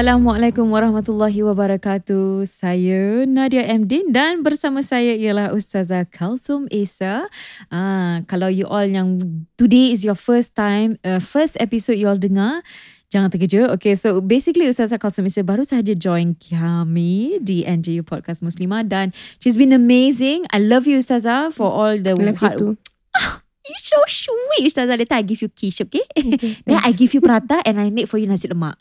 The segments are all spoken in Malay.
Assalamualaikum warahmatullahi wabarakatuh. Saya Nadia Mdin dan bersama saya ialah Ustazah Kalthum Esa. Ah, kalau you all yang today is your first time, uh, first episode you all dengar, jangan terkejut. Okay, so basically Ustazah Kalthum Esa baru sahaja join kami di NJU Podcast Muslimah dan she's been amazing. I love you Ustazah for all the I love you too. You so sweet Ustazah. Later I give you kiss, okay? Okay, Then I give you prata and I make for you nasi lemak.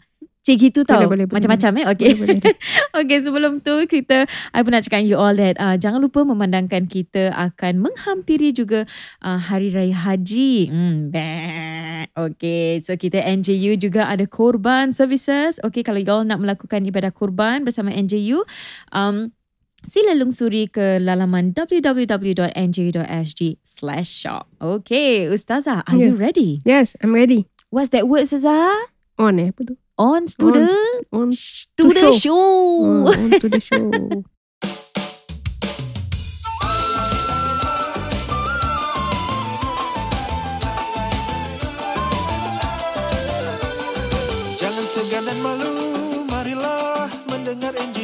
Cik gitu tau. Boleh, boleh, boleh. Macam-macam eh. Okay. Boleh, boleh. okay sebelum tu kita I pun nak cakap you all that uh, jangan lupa memandangkan kita akan menghampiri juga uh, Hari Raya Haji. Hmm, bah. okay. So kita NJU juga ada korban services. Okay kalau you all nak melakukan ibadah korban bersama NJU. Um, Sila lungsuri ke laman www.nju.sg slash shop. Okay, Ustazah, are you Yeah. ready? Yes, I'm ready. What's that word, Ustazah? On eh, apa tu? On to On- the, On, to the show. show. oh, on to the show. Jangan segan dan malu, marilah mendengar NGU.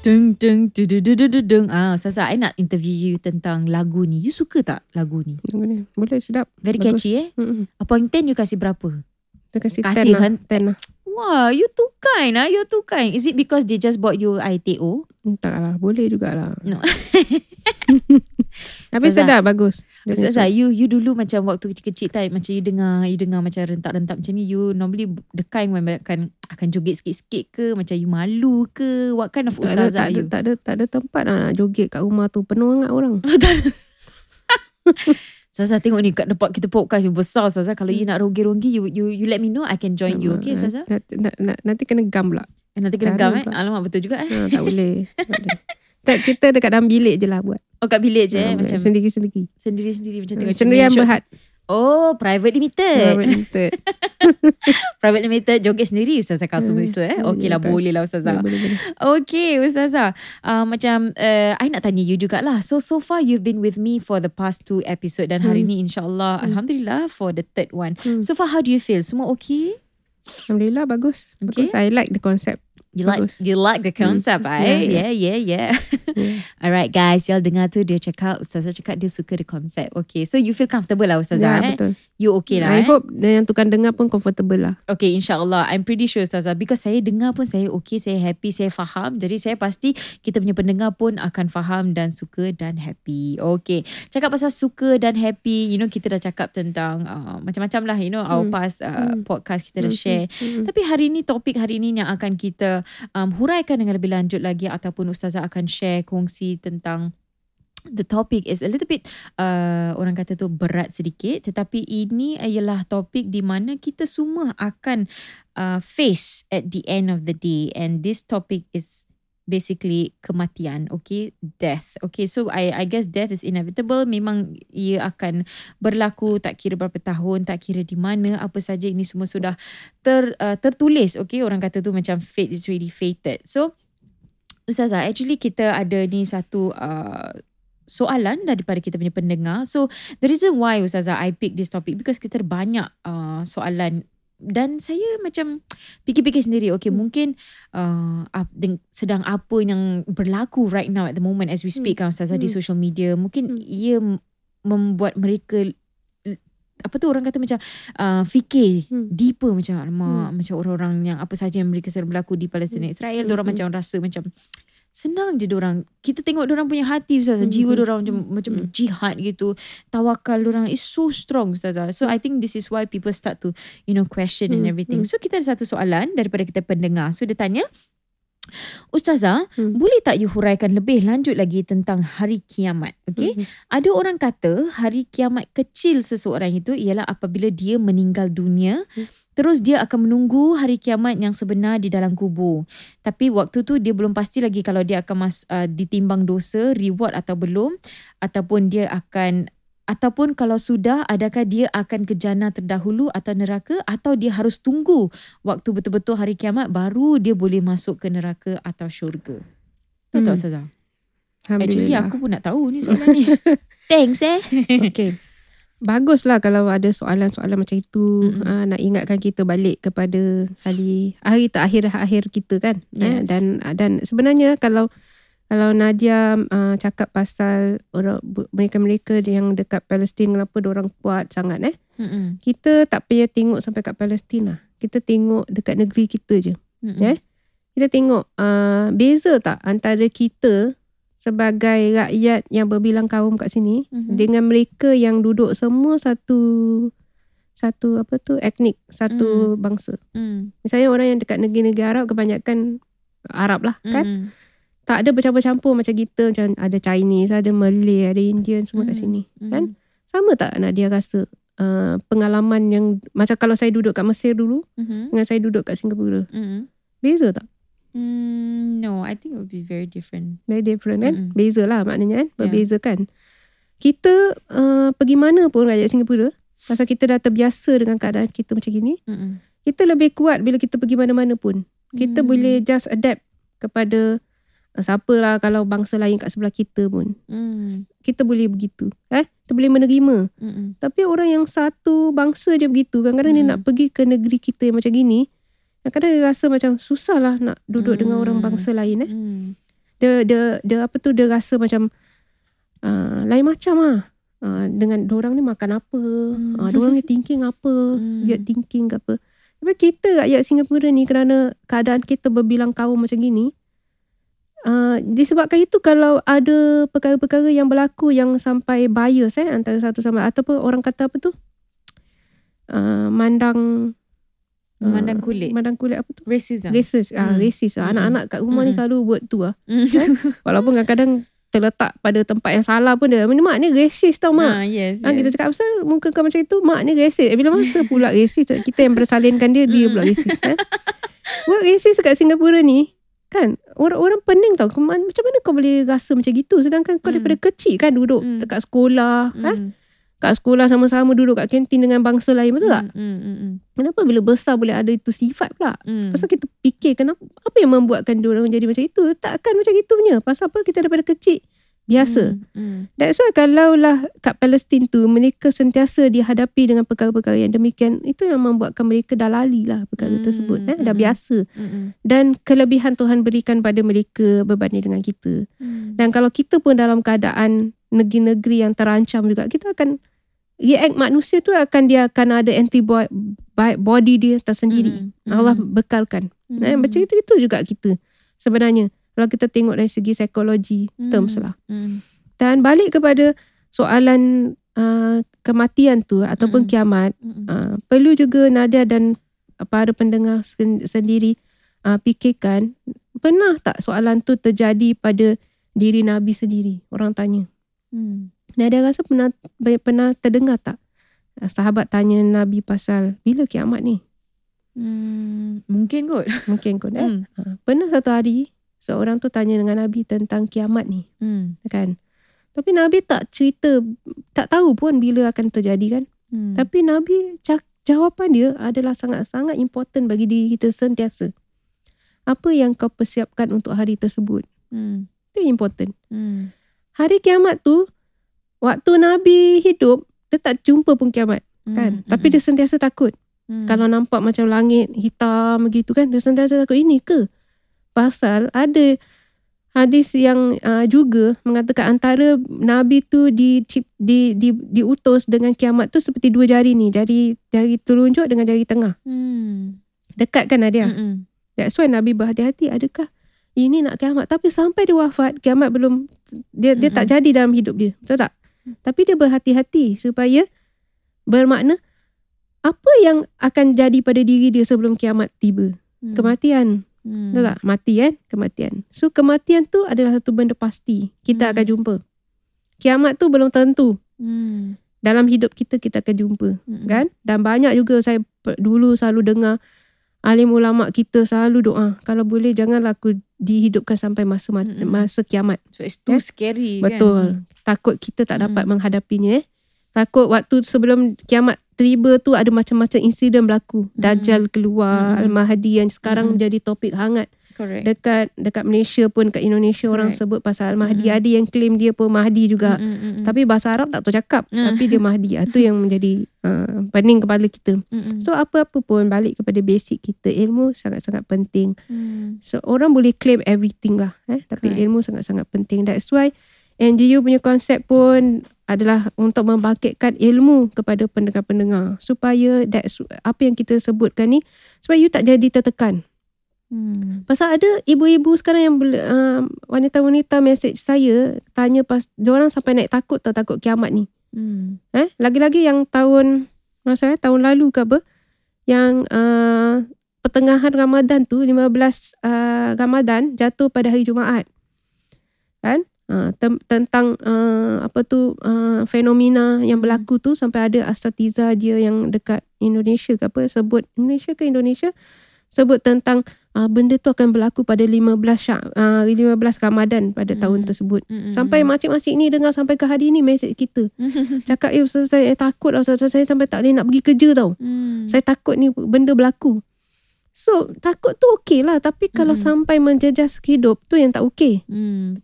Deng deng deng deng deng deng deng. Ah, Ustazah, I nak interview you tentang lagu ni. You suka tak lagu ni? Boleh, boleh sedap. Very Bagus. catchy eh. Mm-mm. Upon 10 you kasih berapa? Kita kasih Kasih 10 lah. kan? 10 lah. Wah, you too kind ah. You too kind. Is it because they just bought you ITO? Tak lah, boleh jugalah. No. Tapi sedap, bagus. Punya Ustazah, you you dulu macam waktu kecil-kecil time macam you dengar you dengar macam rentak-rentak macam ni you normally the kind when akan akan joget sikit-sikit ke macam you malu ke what kind of Tak ada, ustazah tak ada, you? tak ada, tak ada tempat lah nak joget kat rumah tu. Penuh sangat orang. Ustazah tengok ni kat tempat kita podcast yang besar Ustazah kalau you nak rogi-rogi you you you let me know I can join you okay Ustazah? Nanti, nanti, nanti kena gam pula. Eh, nanti kena Cara gam eh. pula. Alamak betul juga eh. Ha, tak boleh. tak boleh. Tak, kita dekat dalam bilik je lah buat. Oh kat bilik je eh Ha, macam Sendiri-sendiri. sendiri-sendiri macam tengok Sendirian cermin shots. berhad. Oh, private limited. Private limited. private limited joget sendiri Ustazah Kalsum Hmm. Eh. Okey lah boleh lah Ustazah. Boleh, boleh. Okay Ustazah uh, Macam uh, I nak tanya you jugalah So so far you've been with me For the past two episode Dan hari Hmm. ni insyaAllah Hmm. Alhamdulillah For the third one Hmm. So far how do you feel? Semua okay? Alhamdulillah bagus. Okay. Bagus. I like the concept. You like you like the concept Hmm. eh? Yeah Yeah, yeah yeah, Yeah. Alright guys Y'all dengar tu Dia cakap Ustazah cakap Dia suka the concept Okay so you feel comfortable lah Ustazah Ya, eh? betul. You okay lah eh? I hope yang tukang dengar pun comfortable lah. Okay insyaAllah I'm pretty sure Ustazah Because saya dengar pun Saya okay Saya happy Saya faham Jadi saya pasti Kita punya pendengar pun Akan faham Dan suka Dan happy Okay Cakap pasal suka Dan happy You know kita dah cakap tentang uh, Macam-macam lah You know Our Hmm. past uh, Hmm. podcast Kita dah Hmm, share Hmm. Tapi hari ni Topik hari ni Yang akan kita um, Huraikan dengan lebih lanjut lagi Ataupun Ustazah akan share Kongsi tentang The topic is a little bit uh, orang kata tu berat sedikit. Tetapi ini ialah topik di mana kita semua akan uh, face at the end of the day. And this topic is basically kematian okay? Death okay? So i i guess death is inevitable. Memang ia akan berlaku tak kira berapa tahun tak kira di mana apa saja. Ini semua sudah ter uh, tertulis okay? Orang kata tu macam fate is really fated. So Ustazah, actually kita ada ni satu uh, soalan daripada kita punya pendengar. So, the reason why Ustazah I pick this topic because kita banyak uh, soalan dan saya macam fikir-fikir sendiri okay Hmm. mungkin uh, sedang apa yang berlaku right now at the moment as we speak kan Ustazah di Hmm. social media mungkin Hmm. ia membuat mereka apa tu orang kata macam uh, fikir Hmm. deeper macam alamak Hmm. macam orang-orang yang apa saja yang mereka sedang berlaku di Palestin Hmm. Israel Hmm. orang Hmm. macam rasa macam Senang je orang. Kita tengok orang punya hati Ustazah. Hmm, Jiwa hmm, orang macam hmm, macam hmm. jihad gitu. Tawakal orang is so strong Ustazah. So I think this is why people start to you know question and Hmm, everything. hmm. So kita ada satu soalan daripada kita pendengar. So dia tanya Ustazah, Hmm. boleh tak you huraikan lebih lanjut lagi tentang hari kiamat? Okay. Mhm. Ada orang kata hari kiamat kecil seseorang itu ialah apabila dia meninggal dunia. Hmm. Terus dia akan menunggu hari kiamat yang sebenar di dalam kubur. Tapi waktu tu dia belum pasti lagi kalau dia akan mas, uh, ditimbang dosa, reward atau belum. Ataupun dia akan Ataupun kalau sudah, adakah dia akan ke jannah terdahulu atau neraka atau dia harus tunggu waktu betul-betul hari kiamat baru dia boleh masuk ke neraka atau syurga. Tahu tak Hmm. Ustazah? Actually aku pun nak tahu ni soalan ni. Thanks eh. Okay. Baguslah kalau ada soalan-soalan macam itu Mm-mm. uh, nak ingatkan kita balik kepada hari hari terakhir akhir kita kan. Yes. Eh, dan dan sebenarnya kalau kalau Nadia uh, cakap pasal orang mereka-mereka yang dekat Palestin kenapa orang kuat sangat eh. Mm-mm. Kita tak payah tengok sampai kat Palestin lah. Kita tengok dekat negeri kita je. Mm-mm. Eh? Kita tengok uh, beza tak antara kita sebagai rakyat yang berbilang kaum kat sini Mhm. dengan mereka yang duduk semua satu satu apa tu etnik satu bangsa. Mm. Misalnya orang yang dekat negeri-negeri Arab kebanyakan Arab lah kan. Mm-mm. Tak ada bercampur-campur macam kita macam ada Chinese, ada Malay, ada Indian semua kat Mhm. sini. Mm. Kan? Sama tak Nadia rasa uh, pengalaman yang macam kalau saya duduk kat Mesir dulu Mhm. dengan saya duduk kat Singapura. Mm. Beza tak? Mm, no, I think it would be very different. Very different kan? Mm-mm. Beza lah maknanya kan? Yeah. Berbeza kan? Kita uh, pergi mana pun rakyat Singapura pasal kita dah terbiasa dengan keadaan kita macam gini. Mm-mm. Kita lebih kuat bila kita pergi mana-mana pun. Kita Hmm. boleh just adapt kepada uh, siapa lah kalau bangsa lain kat sebelah kita pun. Mm. Kita boleh begitu. Eh? Kita boleh menerima. Mm-mm. Tapi orang yang satu bangsa dia begitu. Kadang-kadang dia Hmm. nak pergi ke negeri kita yang macam gini. Kadang-kadang dia rasa macam susah lah nak duduk dengan orang Hmm. bangsa lain. Eh? Mm. Dia, dia, dia apa tu dia rasa macam uh, lain macam lah. Uh, dengan orang ni makan apa. Hmm. Uh, orang ni thinking apa. Hmm. Weird thinking ke apa. Tapi kita rakyat Singapura ni kerana keadaan kita berbilang kaum macam gini. Uh, disebabkan itu kalau ada perkara-perkara yang berlaku yang sampai bias eh antara satu sama ataupun orang kata apa tu uh, mandang Memandang uh, kulit. mandang kulit apa tu Racism. racist ah Hmm. racist ah. Hmm. anak-anak kat rumah ni Hmm. selalu buat tu ah Mm. walaupun kadang-kadang terletak pada tempat yang salah pun dia mak ni racist tau mak Ah, yes. Ha, yes. kita cakap pasal muka kau macam itu mak ni racist. Eh, Bila masa pula racist kita yang bersalinkan dia dia Hmm. pula racist kan. Buat racist kat Singapura ni kan orang-orang pening tau macam mana kau boleh rasa macam gitu sedangkan kau Hmm. daripada kecil kan duduk Hmm. dekat sekolah ha? Mm. kat sekolah sama-sama duduk kat kantin dengan bangsa lain betul tak Mm, mm, mm, kenapa bila besar boleh ada itu sifat pula mm. pasal kita fikir kenapa apa yang membuatkan dia orang menjadi macam itu takkan macam itu punya pasal apa kita daripada kecil biasa Mm, mm. That's why kalaulah kat Palestin tu mereka sentiasa dihadapi dengan perkara-perkara yang demikian itu yang membuatkan mereka dah lali lah perkara Hmm, tersebut eh dah hmm. biasa Mm, mm. dan kelebihan Tuhan berikan pada mereka berbanding dengan kita Mm. dan kalau kita pun dalam keadaan negeri-negeri yang terancam juga kita akan react manusia tu akan dia akan ada antibody body dia tersendiri Mm, mm. Allah bekalkan eh, macam itu itu juga kita sebenarnya kalau kita tengok dari segi psikologi terms Mm, lah mm. dan balik kepada soalan uh, kematian tu ataupun Mm-mm. kiamat, Mm, uh, perlu juga Nadia dan para pendengar sen- sendiri uh, fikirkan, pernah tak soalan tu terjadi pada diri Nabi sendiri? Orang tanya. mm. Nadia rasa pernah pernah terdengar tak? Uh, sahabat tanya Nabi pasal bila kiamat ni? Mm, mungkin kot. Mungkin kot eh. Mm, Uh, pernah satu hari seorang tu tanya dengan Nabi tentang kiamat ni. mm, kan tapi Nabi tak cerita tak tahu pun bila akan terjadi kan mm. tapi Nabi jawapan dia adalah sangat-sangat important bagi diri kita sentiasa apa yang kau persiapkan untuk hari tersebut Mm, itu important mm. hari kiamat tu waktu Nabi hidup dia tak jumpa pun kiamat kan Mm, tapi dia sentiasa takut mm. kalau nampak macam langit hitam begitu kan dia sentiasa takut ini ke pasal ada hadis yang uh, juga mengatakan antara nabi tu di, di di diutus dengan kiamat tu seperti dua jari ni jari jari telunjuk dengan jari tengah Mm, dekat kan Nadia mm, mm. that's why nabi berhati-hati adakah ini nak kiamat. Tapi sampai dia wafat, kiamat belum, dia dia tak jadi dalam hidup dia. Betul tak? Tapi dia berhati-hati supaya bermakna apa yang akan jadi pada diri dia sebelum kiamat tiba. Hmm. Kematian. Hmm. Betul tak? Mati kan? Kematian. So kematian tu adalah satu benda pasti. Kita Hmm. akan jumpa. Kiamat tu belum tentu. Hmm. Dalam hidup kita, kita akan jumpa. Hmm. Kan? Dan banyak juga saya dulu selalu dengar alim ulama kita selalu doa. Kalau boleh janganlah aku dihidupkan sampai masa mat- masa kiamat. So it's too Eh? scary kan. Betul. Takut kita tak dapat Mm. menghadapinya. Eh. Takut waktu sebelum kiamat tiba tu ada macam-macam insiden berlaku. Dajjal keluar, Mm. Al-Mahdi yang sekarang Mm. jadi topik hangat. Correct. Dekat dekat Malaysia pun kat Indonesia orang Correct. sebut pasal Al-Mahdi. Mm-mm. Ada yang claim dia pun Mahdi juga. Mm, mm, mm, Tapi bahasa Arab tak tahu cakap. Mm. Tapi dia Mahdi. Itu yang menjadi uh, pening kepala kita. mm, mm. So apa-apa pun balik kepada basic kita. Ilmu sangat-sangat penting. Hmm. So orang boleh claim everything lah. Eh? Tapi Correct. ilmu sangat-sangat penting. That's why NGU punya konsep pun adalah untuk membangkitkan ilmu kepada pendengar-pendengar. Supaya that's apa yang kita sebutkan ni. Supaya you tak jadi tertekan. Hmm. Pasal ada ibu-ibu sekarang yang uh, wanita-wanita message saya tanya pas orang sampai naik takut tau takut kiamat ni. Hmm. Eh, lagi-lagi yang tahun masa eh, tahun lalu ke apa yang uh, pertengahan Ramadan tu 15 uh, Ramadan jatuh pada hari Jumaat. Kan? Uh, tem- tentang uh, apa tu uh, fenomena yang berlaku tu sampai ada asatiza dia yang dekat Indonesia ke apa sebut Indonesia ke Indonesia sebut tentang uh, benda tu akan berlaku pada 15 Syak, uh, 15 Ramadan pada Hmm. tahun tersebut. Mm, mm, Sampai mm. makcik-makcik ni dengar sampai ke hari ni mesej kita. Cakap, eh Ustaz saya takut lah Ustaz saya sampai tak boleh nak pergi kerja tau. Hmm. Saya takut ni benda berlaku. So takut tu okey lah. Tapi kalau Mm-mm. sampai menjejas hidup tu yang tak okey. Hmm.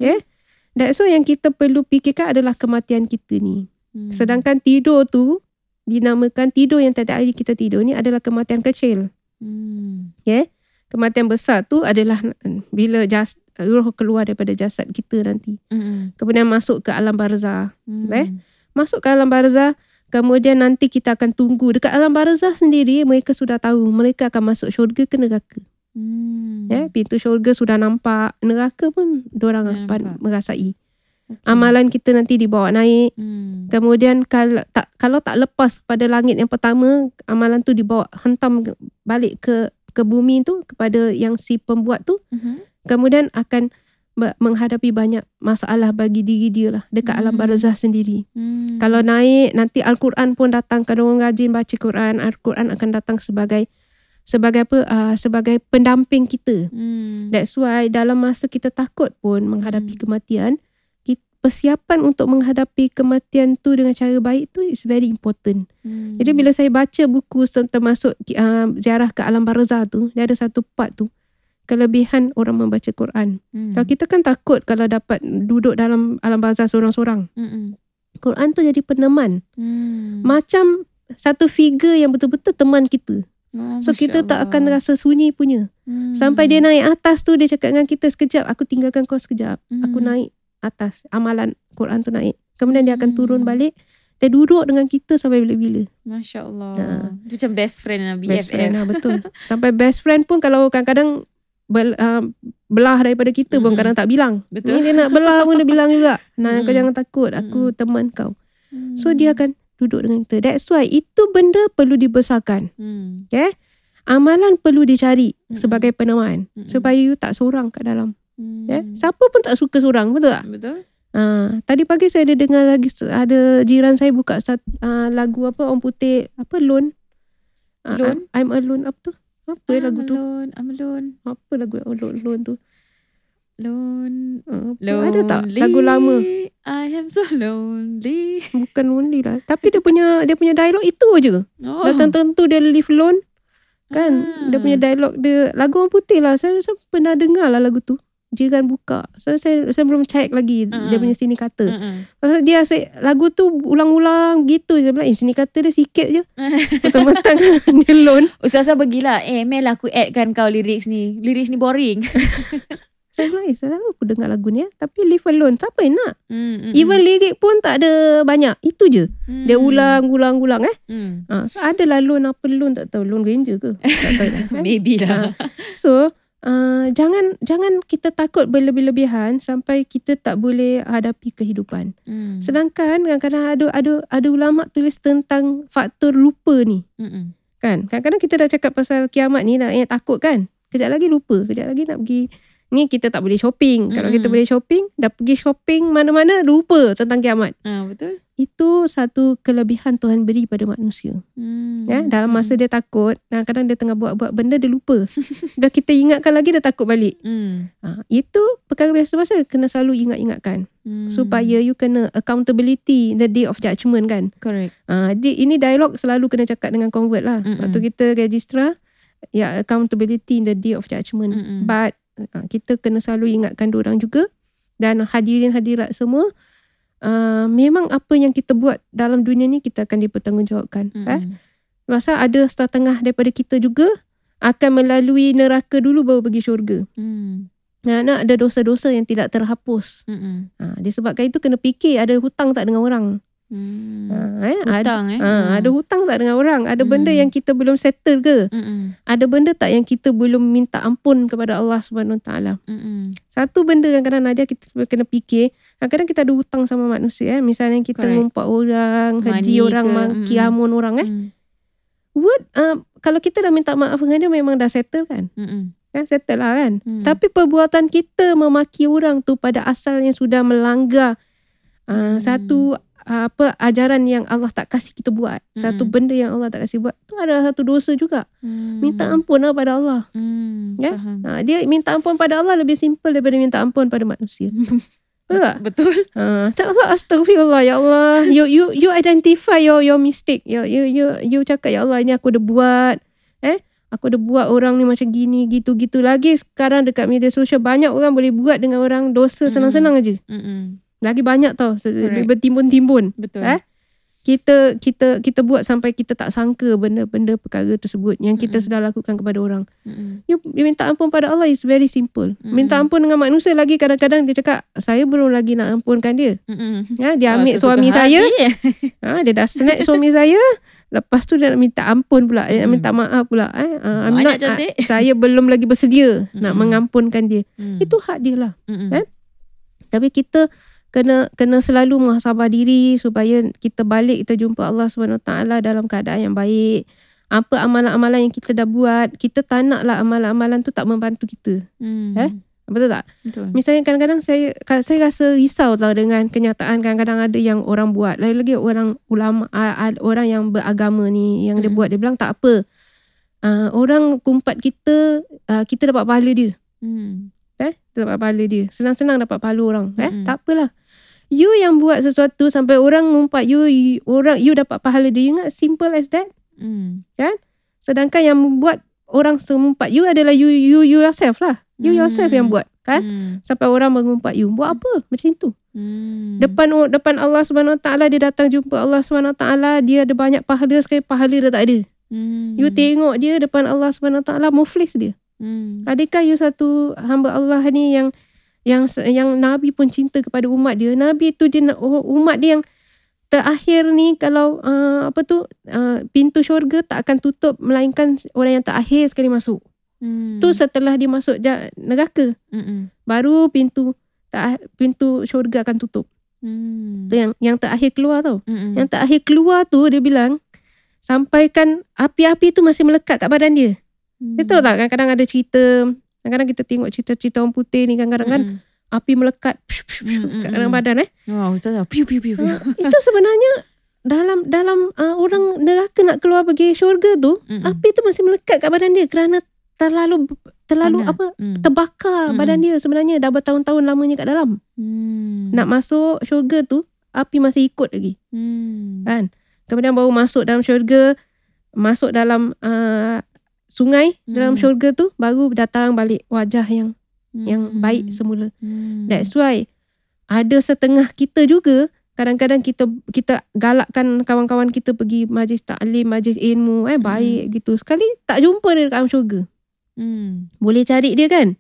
That's why yang kita perlu fikirkan adalah kematian kita ni. Hmm. Sedangkan tidur tu dinamakan tidur yang tiap hari kita tidur ni adalah kematian kecil. Hmm. Kematian besar tu adalah bila jas, roh keluar daripada jasad kita nanti. Hmm. Kemudian masuk ke alam barzah. Hmm. Eh? masuk ke alam barzah kemudian nanti kita akan tunggu dekat alam barzah sendiri mereka sudah tahu mereka akan masuk syurga ke neraka Hmm. ya pintu syurga sudah nampak neraka pun diorang akan merasai Okay. amalan kita nanti dibawa naik Hmm. kemudian kalau tak kalau tak lepas pada langit yang pertama amalan tu dibawa hentam balik ke ke bumi tu kepada yang si pembuat tu Mhm. kemudian akan menghadapi banyak masalah bagi diri dia lah dekat alam Hmm. barzah sendiri Hmm. kalau naik nanti Al-Quran pun datang kalau orang rajin baca Quran Al-Quran akan datang sebagai sebagai apa uh, sebagai pendamping kita Hmm. that's why dalam masa kita takut pun menghadapi Hmm. kematian persiapan untuk menghadapi kematian tu dengan cara baik tu is very important Hmm. jadi bila saya baca buku termasuk uh, ziarah ke alam barzah tu dia ada satu part tu kelebihan orang membaca Quran Hmm. kalau kita kan takut kalau dapat duduk dalam alam barzah seorang-seorang Hmm. Quran tu jadi peneman Hmm. macam satu figure yang betul-betul teman kita. Oh, So Masya kita tak Allah. akan rasa sunyi punya. Hmm. Sampai dia naik atas tu dia cakap dengan kita sekejap aku tinggalkan kau sekejap. Aku Hmm. naik atas amalan Quran tu naik. Kemudian dia akan turun Hmm. balik dia duduk dengan kita sampai bila-bila. Masya Allah. Ha. Dia macam best friend lah. BFF. Best friend lah betul. sampai best friend pun kalau kadang-kadang bel, uh, belah daripada kita pun Mm-mm. kadang tak bilang. Betul. Ni dia nak belah pun dia bilang juga. Nah kau Mm-mm. jangan takut aku teman kau. Hmm. So dia akan duduk dengan kita. That's why itu benda perlu dibesarkan. Hmm. amalan perlu dicari Mm-mm. sebagai peneman Mm-mm. supaya you tak seorang kat dalam Hmm. ya siapa pun tak suka seorang betul tak Betul? ha, tadi pagi saya ada dengar lagi ada jiran saya buka sat, uh, lagu apa orang putih apa lone Ah, Lone? I'm alone apa tu apa ya lagu I'm tu alone. I'm alone. apa lagu alone, lone tu Lone. Lonely. ada tak lagu lama I am so lonely. bukan lonely lah tapi dia punya dia punya dialog itu je Oh. datang tentu dia live alone kan Ah. dia punya dialog dia lagu orang putih lah saya rasa pernah dengar lah lagu tu jiran buka so saya saya belum check lagi Ah. dia punya sini kata Mm-mm. Pasal dia asyik lagu tu ulang-ulang gitu je bilang eh sini kata dia sikit je petang-petang dia loan Ustazah pergilah. Eh, Mel aku addkan kau lyrics ni. Lyrics ni boring. saya bilang eh saya aku dengar lagu ni ya. tapi live alone siapa yang nak Hmm, hmm, even lirik pun tak ada banyak itu je hmm. dia ulang-ulang-ulang eh Hmm. ha, so ada lah loan apa loan tak tahu loan ranger ke tak tahu lah eh. Maybe lah. So uh, jangan jangan kita takut berlebih-lebihan sampai kita tak boleh hadapi kehidupan. Mm. Sedangkan kadang-kadang ada ada ada ulama tulis tentang faktor lupa ni. Mm-mm. Kan? Kadang-kadang kita dah cakap pasal kiamat ni nak yang takut kan. Kejap lagi lupa, kejap lagi nak pergi ni kita tak boleh shopping. Kalau kita boleh shopping, dah pergi shopping mana-mana lupa tentang kiamat. Ah, betul. Itu satu kelebihan Tuhan beri pada manusia. Mm. Ya, dalam masa dia takut, kadang-kadang dia tengah buat-buat benda dia lupa. Dah kita ingatkan lagi dia takut balik. Mm. Ha, itu perkara biasa-biasa kena selalu ingat-ingatkan Mm. supaya you kena accountability the day of judgment kan. correct. Ha, di, ini dialog selalu kena cakap dengan convert lah. Mm-mm. Waktu kita registrar, ya accountability in the day of judgment. Mm-mm. But uh, kita kena selalu ingatkan orang juga dan hadirin hadirat semua uh, memang apa yang kita buat dalam dunia ni kita akan dipertanggungjawabkan. Mm-mm. Eh? Masa ada setengah daripada kita juga akan melalui neraka dulu baru pergi syurga. Mm. Nah, nak ada dosa-dosa yang tidak terhapus. Mm-mm. Ha, disebabkan itu kena fikir ada hutang tak dengan orang. Mm. Ha, eh? Ada, Hutang eh. ha, ada hutang tak dengan orang? Ada benda Hmm. yang kita belum settle ke? Mm-mm. Ada benda tak yang kita belum minta ampun kepada Allah Subhanahu Taala? Mm-mm. Satu benda yang kadang-kadang Nadia kita kena fikir, kadang-kadang kita ada hutang sama manusia eh. Misalnya kita Correct. ngumpat orang, haji Money orang, ke, maki mm-mm. amun orang eh. Mm. Would uh, kalau kita dah minta maaf dengan dia memang dah settle kan? Mm-mm. Kan settle lah kan? Mm. Tapi perbuatan kita memaki orang tu pada asalnya sudah melanggar uh, Hmm. satu uh, apa ajaran yang Allah tak kasih kita buat. Satu Mm-mm. benda yang Allah tak kasih buat. Tu adalah satu dosa juga. Mm. Minta ampun lah pada Allah. Mm. Ya? Faham. Ha, dia minta ampun pada Allah lebih simple daripada minta ampun pada manusia. Betul tak? Betul. Ha, tak Allah astagfirullah ya Allah. You you you identify your your mistake. You you you you cakap ya Allah ini aku dah buat. Eh? Aku dah buat orang ni macam gini gitu-gitu lagi sekarang dekat media sosial banyak orang boleh buat dengan orang dosa Mm. senang-senang aja. Mm-mm. Lagi banyak tau Correct. bertimbun-timbun. Betul. Eh? Kita kita kita buat sampai kita tak sangka benda-benda perkara tersebut yang kita Mm-mm. sudah lakukan kepada orang. Mm-mm. You, you minta ampun pada Allah is very simple. Minta Mm-mm. ampun dengan manusia lagi kadang-kadang dia cakap saya belum lagi nak ampunkan dia. Mm-mm. Ya, dia Wah, ambil sesuka suami saya, ha, dia dah snatch suami saya. Lepas tu dia nak minta ampun pula, dia nak Mm. minta maaf pula. Eh. Uh, I'm not, uh, saya belum lagi bersedia nak Mm-mm. mengampunkan dia. Mm. Itu hak dia lah. Mm-mm. Eh? Tapi kita kena kena selalu muhasabah diri supaya kita balik kita jumpa Allah Subhanahu taala dalam keadaan yang baik. Apa amalan-amalan yang kita dah buat, kita tak naklah amalan-amalan tu tak membantu kita. Mm. Eh? Betul tak? Betul. Misalnya kadang-kadang saya saya rasa risau tau dengan kenyataan kadang-kadang ada yang orang buat. Lagi-lagi orang ulama orang yang beragama ni yang dia Mm. buat dia bilang tak apa. Uh, orang kumpat kita uh, kita dapat pahala dia. Mm. Eh, kita dapat pahala dia. Senang-senang dapat pahala orang. Eh, Mm-mm. tak apalah. You yang buat sesuatu sampai orang ngumpat you, you orang you dapat pahala dia. You ingat simple as that? Mm. Sedangkan yang membuat orang mengumpat you adalah you you you yourself lah. You Hmm. yourself yang buat, kan? Mm. Sampai orang mengumpat you. Buat apa? Macam itu. Mm. Depan depan Allah Subhanahu Taala dia datang jumpa Allah Subhanahu Taala, dia ada banyak pahala sekali pahala dia tak ada. Mm. You tengok dia depan Allah Subhanahu Taala muflis dia. Mm. Adakah you satu hamba Allah ni yang yang yang Nabi pun cinta kepada umat dia. Nabi tu dia nak- umat dia yang terakhir ni kalau uh, apa tu uh, pintu syurga tak akan tutup melainkan orang yang terakhir sekali masuk. Mm. Tu setelah dia masuk neraka Mm-mm. baru pintu tak pintu syurga akan tutup. Mm. Tu yang yang terakhir keluar tau. Mm-mm. Yang terakhir keluar tu dia bilang sampaikan api-api tu masih melekat kat badan dia. Mm. Dia tahu tak kadang-kadang ada cerita kadang-kadang kita tengok cerita-cerita orang putih ni kadang-kadang kan api melekat psh, psh, psh, Mm, mm, kat mm. dalam badan eh. Wah, ustazah. Piu piu piu piu. Ha, itu sebenarnya dalam dalam uh, orang neraka nak keluar pergi syurga tu, Mm-mm. api tu masih melekat kat badan dia kerana terlalu terlalu Panas. apa Mm. terbakar Mm-mm. badan dia sebenarnya dah bertahun-tahun lamanya kat dalam. Mm. Nak masuk syurga tu api masih ikut lagi Mm. kan. Kemudian baru masuk dalam syurga, masuk dalam uh, sungai dalam Mm. syurga tu baru datang balik wajah yang yang Mm. baik semula. Mm. That's why ada setengah kita juga kadang-kadang kita kita galakkan kawan-kawan kita pergi majlis taklim, majlis ilmu eh baik gitu. Sekali tak jumpa dia dekat alam syurga. Mm. Boleh cari dia kan?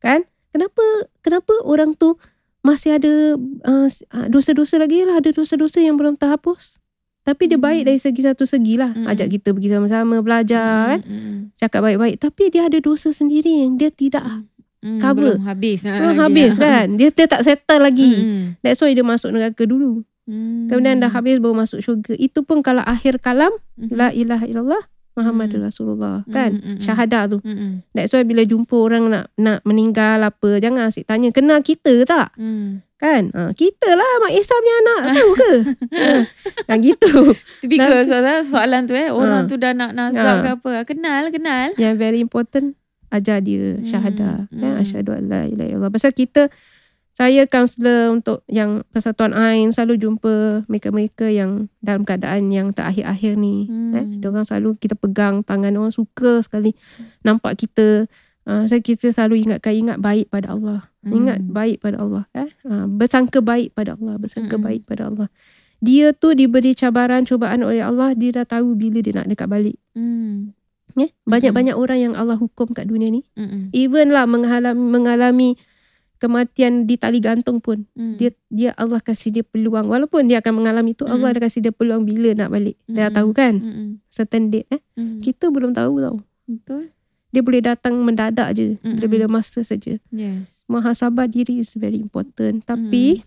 Kan? Kenapa kenapa orang tu masih ada uh, dosa-dosa lagi lah ada dosa-dosa yang belum terhapus? Tapi dia Hmm. baik dari segi satu segi lah. Hmm. Ajak kita pergi sama-sama belajar kan. Mm, Cakap baik-baik. Tapi dia ada dosa sendiri yang dia tidak mm, Cover. Belum habis. belum lagi, habis ah. kan. Dia, dia tak settle lagi. Mm, That's why dia masuk neraka dulu. mm. Kemudian dah habis baru masuk syurga. Itu pun kalau akhir kalam. Mhm. La ilaha illallah. Muhammad Hmm. Rasulullah. Kan. Mm, mm, mm. Syahadah tu. Mm, That's why bila jumpa orang nak nak meninggal apa. Jangan asyik tanya. Kenal kita tak? mm. Kan? Ha, kita lah Mak Isa punya anak. Tahu ke? ha, yang gitu. Typical soalan, soalan tu eh. Orang Ha. tu dah nak nazab Ha. ke apa. Kenal, kenal. Yang very important ajar dia Hmm, syahadah kan hmm. asyhadu an la ilaha illallah pasal kita saya kaunselor untuk yang Persatuan Ain selalu jumpa mereka-mereka yang dalam keadaan yang terakhir-akhir ni. Hmm. eh orang selalu kita pegang tangan orang suka sekali nampak kita. Uh, saya kita selalu ingatkan ingat baik pada Allah. Hmm. ingat baik pada Allah eh. Uh, bersangka baik pada Allah bersangka Hmm. baik pada Allah. Dia tu diberi cabaran cubaan oleh Allah dia dah tahu bila dia nak dekat balik. Mm, Ya, banyak-banyak orang yang Allah hukum kat dunia ni. mm, mm, Even lah mengalami, mengalami kematian di tali gantung pun. mm. Dia dia Allah kasih dia peluang. Walaupun dia akan mengalami tu, Allah Mm. dah kasih dia peluang bila nak balik. Dia dah Mm. tahu kan? Mm, mm, Certain date eh. mm. Kita belum tahu tau. Betul. Dia boleh datang mendadak je. Mm-mm. Bila-bila masa saja. Yes. Muhasabah diri is very important. Tapi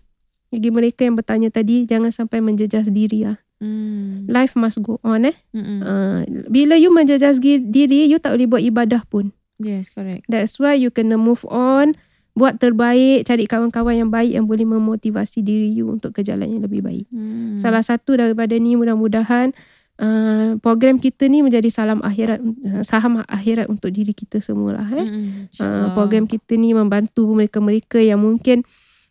bagi mereka yang bertanya tadi, jangan sampai menjejas diri lah. Mm, Life must go on eh. Uh, bila you menjejas diri, you tak boleh buat ibadah pun. Yes, correct. That's why you kena move on, buat terbaik, cari kawan-kawan yang baik yang boleh memotivasi diri you untuk ke jalan yang lebih baik. Mm. Salah satu daripada ni mudah-mudahan uh, program kita ni menjadi salam akhirat uh, saham akhirat untuk diri kita semualah eh. Mm, mm. Uh, program kita ni membantu mereka-mereka yang mungkin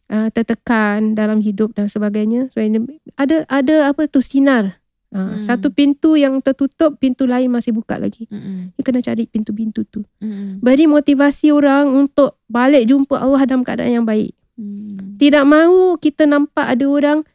uh, tertekan dalam hidup dan sebagainya. Sebagainya ada ada apa tu sinar. Uh, Hmm. Satu pintu yang tertutup, pintu lain masih buka lagi. Mm, mm. You kena cari pintu-pintu tu. Mm, mm. Beri motivasi orang untuk balik jumpa Allah dalam keadaan yang baik. Mm. Tidak mahu kita nampak ada orang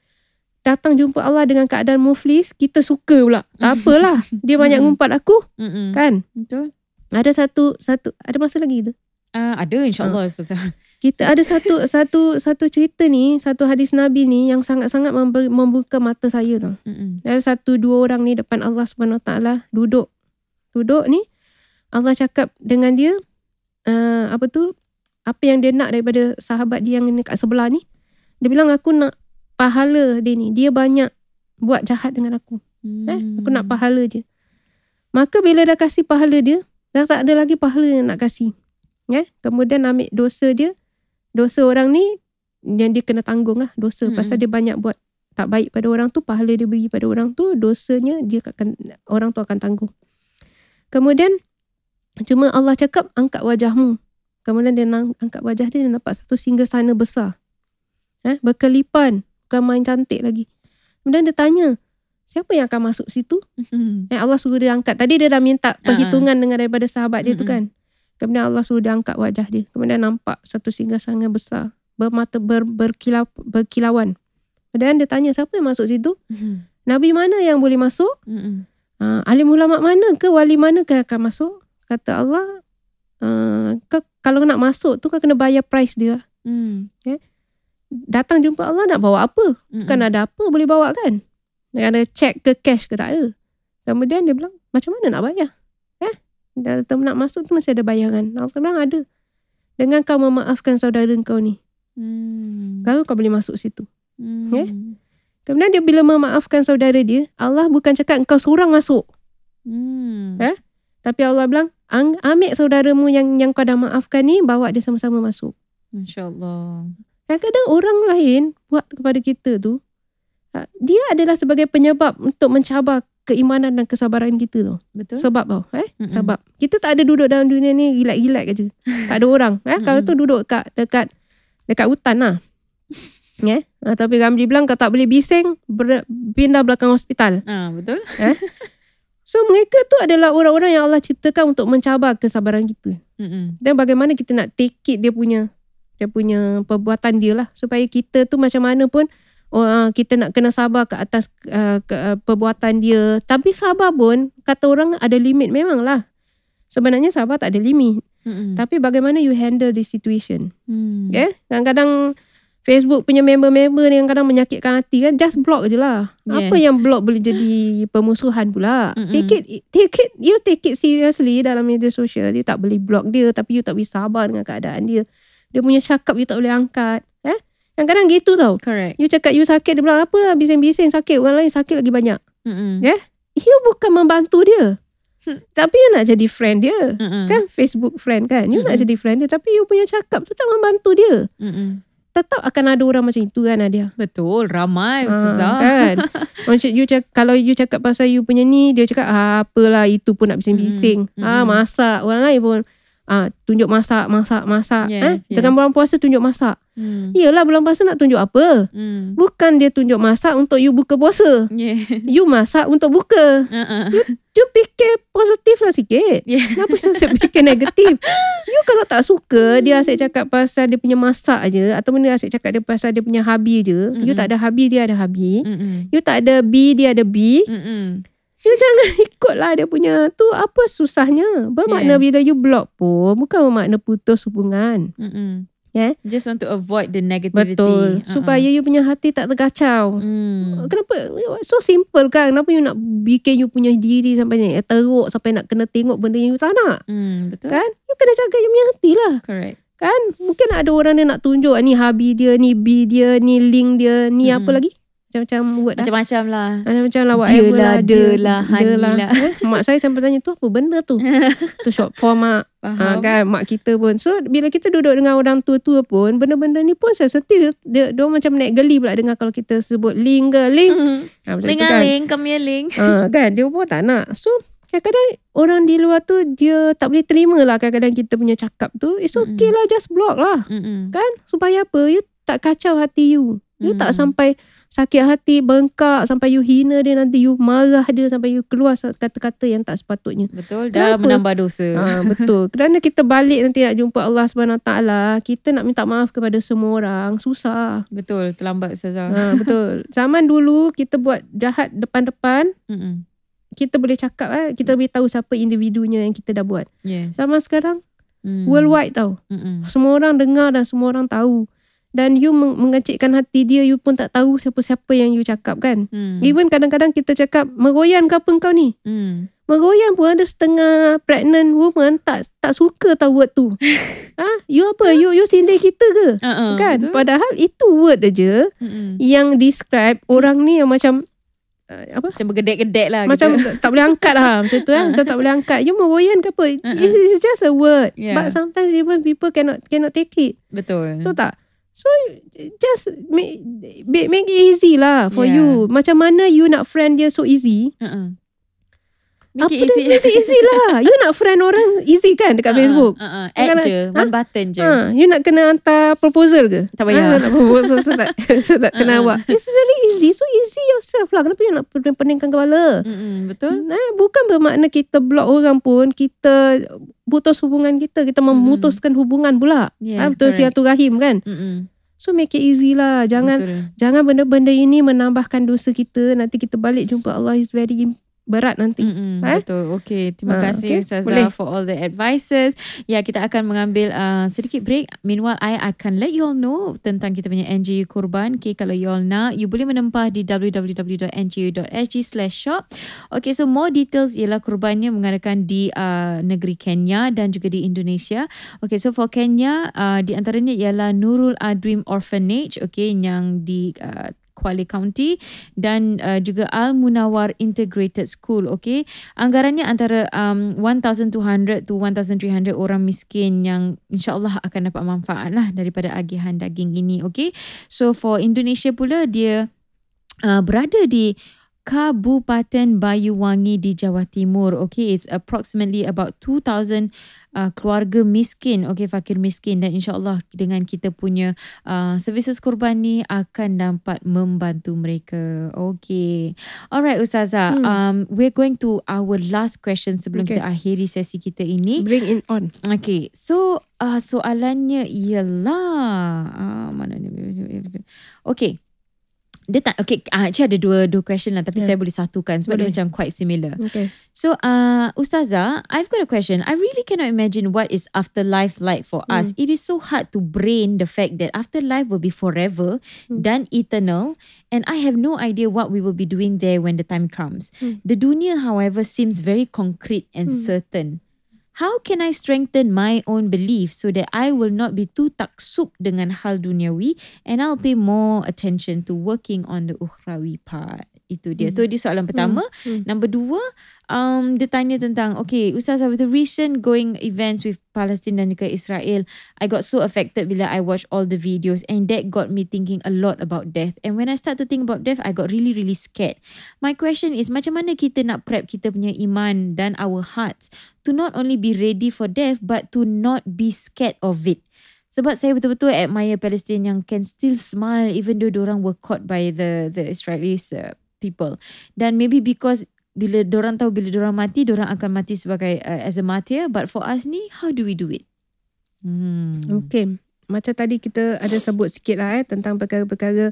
datang jumpa Allah dengan keadaan muflis, kita suka pula. Tak apalah. Dia banyak ngumpat aku, Mm, mm. kan? Betul. Ada satu satu ada masa lagi tu. Ah, ada insyaAllah. Ustazah. Kita ada satu satu satu cerita ni, satu hadis Nabi ni yang sangat-sangat membuka mata saya tau. Mm, mm. Ada satu dua orang ni depan Allah Subhanahu Taala duduk. Duduk ni Allah cakap dengan dia uh, apa tu? Apa yang dia nak daripada sahabat dia yang kat sebelah ni? Dia bilang aku nak pahala dia ni. Dia banyak buat jahat dengan aku. Eh, aku nak pahala dia. Maka bila dah kasih pahala dia, dah tak ada lagi pahala yang nak kasih. Ya, kemudian ambil dosa dia. Dosa orang ni yang dia kena tanggung lah dosa Mm-mm. pasal dia banyak buat tak baik pada orang tu, pahala dia bagi pada orang tu, dosanya dia akan orang tu akan tanggung. Kemudian cuma Allah cakap angkat wajahmu. Kemudian dia nang- angkat wajah dia, dia nampak satu singgasana besar. Eh, berkelipan, bukan main cantik lagi. Kemudian dia tanya, siapa yang akan masuk situ? Mm, Eh, Allah suruh dia angkat. Tadi dia dah minta Ah, perhitungan dengan daripada sahabat dia tu Mm-mm. kan. Kemudian Allah suruh dia angkat wajah dia. Kemudian nampak satu singgasana besar. Bermata ber, berkilau, berkilauan. Kemudian dia tanya siapa yang masuk situ? mm, Nabi mana yang boleh masuk? mm, mm. Uh, alim ulama mana ke? Wali mana ke akan masuk? Kata Allah, uh, kau, kalau nak masuk tu kau kena bayar price dia. Mm, Datang jumpa Allah nak bawa apa? mm, Kan ada apa boleh bawa kan? Ada cek ke cash ke tak ada. Kemudian dia bilang, macam mana nak bayar? Dalam nak masuk tu mesti ada bayaran. Allah bilang ada. Dengan kau memaafkan saudara kau ni. Mm, Baru kau boleh masuk situ. mm. eh? Kemudian dia bila memaafkan saudara dia, Allah bukan cakap kau seorang masuk. Mm. Eh? Tapi Allah bilang, "Ang- ambil saudaramu yang yang kau dah maafkan ni, bawa dia sama-sama masuk. InsyaAllah. Kadang-kadang orang lain buat kepada kita tu, ah, dia adalah sebagai penyebab untuk mencabar keimanan dan kesabaran kita tu. Betul? Sebab tau eh Mm-mm. sebab kita tak ada duduk dalam dunia ni gilat-gilat je. tak ada orang eh kalau tu duduk dekat dekat dekat hutan lah. Ya, yeah? tapi Ramli bilang kau tak boleh bising ber, pindah belakang hospital. Ah, betul? So mereka tu adalah orang-orang yang Allah ciptakan untuk mencabar kesabaran kita. Mm-mm. Dan bagaimana kita nak take it dia punya dia punya perbuatan dia lah supaya kita tu macam mana pun ah, kita nak kena sabar ke atas uh, ke, uh, perbuatan dia. Tapi sabar pun kata orang ada limit memang lah. Sebenarnya sabar tak ada limit. Mm-mm. Tapi bagaimana you handle this situation. Mm. Okay? Kadang-kadang Facebook punya member-member ni yang kadang menyakitkan hati kan just block je lah. Yes. Apa yang block boleh jadi permusuhan pula. Mm-mm. Take it take it you take it seriously dalam media sosial. You tak boleh block dia tapi you tak boleh sabar dengan keadaan dia. Dia punya cakap you tak boleh angkat. Eh? Yang kadang gitu tau. Correct. You cakap you sakit dia bilang apa lah bising-bising sakit orang lain sakit lagi banyak. Mm-mm. Ya? You bukan membantu dia. Hmm. Tapi you nak jadi friend dia. Mm-mm. Kan Facebook friend kan. You nak Mm-mm. jadi friend dia tapi you punya cakap tu tak membantu dia. Mm-mm. Tetap akan ada orang macam itu kan Nadia. Betul, ramai ustazah. Ah, kan Macam you cakap Kalau you cakap pasal you punya ni Dia cakap ah, Apalah itu pun nak bising-bising Mm, ah. Masak Orang lain pun ah, Tunjuk masak Masak Masak Yes, eh? yes. Tengah bulan puasa tunjuk masak Hmm. Yelah bulan puasa nak tunjuk apa Hmm. Bukan dia tunjuk masak Untuk you buka puasa Yeah. You masak untuk buka Uh-uh. You fikir positif lah sikit Yeah. Kenapa you asyik fikir negatif You kalau tak suka Dia asyik cakap pasal Dia punya masak je Ataupun dia asyik cakap dia pasal Dia punya habi je You Mm-mm. tak ada habi Dia ada habi Mm-mm. You tak ada B Dia ada B Mm-mm. You jangan ikutlah dia punya tu apa susahnya. Bermakna Yes. bila you block pun bukan bermakna putus hubungan. Mm-mm. Yeah. Just want to avoid the negativity. Betul. Uh-uh. Supaya you punya hati tak terkacau. Hmm. Kenapa? So simple kan. Kenapa you nak bikin you punya diri sampai ni teruk sampai nak kena tengok benda yang you tak nak? Hmm, betul. Kan? You kena jaga you punya hati lah. Correct. Kan? Mungkin ada orang yang nak tunjuk ni habi dia, ni B dia, ni link dia, ni Mm-mm. apa lagi? Macam-macam word lah. Macam-macam lah. Macam-macam lah Dia whatever lah, lah. dia lah, honey lah. Eh, Mak saya sampai tanya tu apa benda tu? tu short form mak. Ha, kan mak kita pun. So bila kita duduk dengan orang tua-tua pun benda-benda ni pun sensitif. Dia dia orang macam naik geli pula dengar kalau kita sebut link ke link. Hmm. Ha, macam ah kan. link, come here link. Ha, kan dia pun tak nak. So kadang-kadang orang di luar tu dia tak boleh terima lah kadang-kadang kita punya cakap tu. It's okay lah just block lah. Mm-mm. Kan? Supaya apa? You tak kacau hati you. You Hmm. tak sampai sakit hati, bengkak sampai you hina dia nanti you marah dia sampai you keluar kata-kata yang tak sepatutnya. Betul. Dah Kenapa? menambah dosa. Ha, betul. Kerana kita balik nanti nak jumpa Allah Taala, kita nak minta maaf kepada semua orang susah. Betul. Terlambat ustazah. Ha, betul. Zaman dulu kita buat jahat depan-depan, Mm-mm. kita boleh cakap eh, kita boleh tahu siapa individunya yang kita dah buat. Yes. Zaman sekarang Mm. worldwide tau. Mm-mm. Semua orang dengar dan semua orang tahu. Dan you meng- mengecikkan hati dia, you pun tak tahu siapa-siapa yang you cakap kan. Mm. Even kadang-kadang kita cakap, meroyan ke apa kau ni? Mm. Meroyan pun ada setengah pregnant woman tak tak suka tahu word tu. ha? You apa? You you sindir kita ke? Uh-uh, kan? Betul. Padahal itu word aja Mm-mm. yang describe orang ni yang macam uh, apa? Macam bergedek-gedek lah. Macam gitu. tak boleh angkat lah macam tu kan. Macam tak boleh angkat. You meroyan ke apa? Uh-uh. It's, it's just a word. Yeah. But sometimes even people cannot cannot take it. Betul. Betul tak? So just make, make it easy lah for Yeah. you. Macam mana you nak friend dia so easy? Uh-uh. Make Apa it dia easy. easy, easy lah. You nak friend orang easy kan dekat Uh-uh, Facebook? Uh-uh. Add Kadang- je. One button je. Ha, you nak kena hantar proposal ke? Tak payah. Ha, nak proposal saya tak, saya tak kena Uh-uh. awak. It's very easy. So easy yourself lah. Kenapa you nak pening-peningkan kepala? Mm-mm. Betul. Nah, bukan bermakna kita block orang pun kita putus hubungan kita. Kita memutuskan hubungan pula. Yes, ha, betul correct. silaturahim kan? Mm-mm. So make it easy lah. Jangan Betul. jangan benda-benda ini menambahkan dosa kita. Nanti kita balik jumpa Allah is very berat nanti. Mm-mm, Eh? Betul. Okay. Terima Ah, kasih okay. Ustazah Boleh. for all the advices. Ya, kita akan mengambil uh, sedikit break. Meanwhile, I akan let you all know tentang kita punya NGU Kurban. Okay, kalau you all nak, you boleh menempah di www.ngo.sg slash shop. Okay, so more details ialah kurbannya mengadakan di uh, negeri Kenya dan juga di Indonesia. Okay, so for Kenya, uh, di antaranya ialah Nurul Adrim Orphanage, okay, yang di uh, Kuala County dan uh, juga Al Munawar Integrated School okay anggarannya antara um, 1200 to 1300 orang miskin yang insyaallah akan dapat manfaat lah daripada agihan daging ini okay so for Indonesia pula dia uh, berada di Kabupaten Bayuwangi di Jawa Timur. Okay, it's approximately about 2,000 uh, keluarga miskin, okay, fakir miskin dan insyaAllah dengan kita punya uh, services kurban ni akan dapat membantu mereka. Okay. Alright Ustazah, Hmm. um, we're going to our last question sebelum Okay. kita akhiri sesi kita ini. Bring it on. Okay, so uh, soalannya ialah uh, mana ni? Okay, Dia tak okay, uh, actually ada dua dua question lah tapi Yeah. saya boleh satukan sebab Boleh. dia macam quite similar. Okay. So, uh, Ustazah, I've got a question. I really cannot imagine what is afterlife like for us. It is so hard to brain the fact that afterlife will be forever dan eternal, and I have no idea what we will be doing there when the time comes. The dunya, however, seems very concrete and certain. How can I strengthen my own belief so that I will not be too taksub dengan hal duniawi and I'll pay more attention to working on the ukhrawi part? Itu dia. Tu dia soalan pertama. Number dua, um, dia tanya tentang, okay, Ustazah, with the recent going events with Palestine dan juga Israel, I got so affected bila I watch all the videos and that got me thinking a lot about death. And when I start to think about death, I got really, really scared. My question is, macam mana kita nak prep kita punya iman dan our hearts to not only be ready for death, but to not be scared of it. Sebab saya betul-betul admire Palestine yang can still smile even though orang were caught by the the Israelis uh, people. Dan maybe because bila orang tahu bila orang mati, orang akan mati sebagai uh, as a martyr. But for us ni, how do we do it? Hmm. Okay. Macam tadi kita ada sebut sikit lah eh, tentang perkara-perkara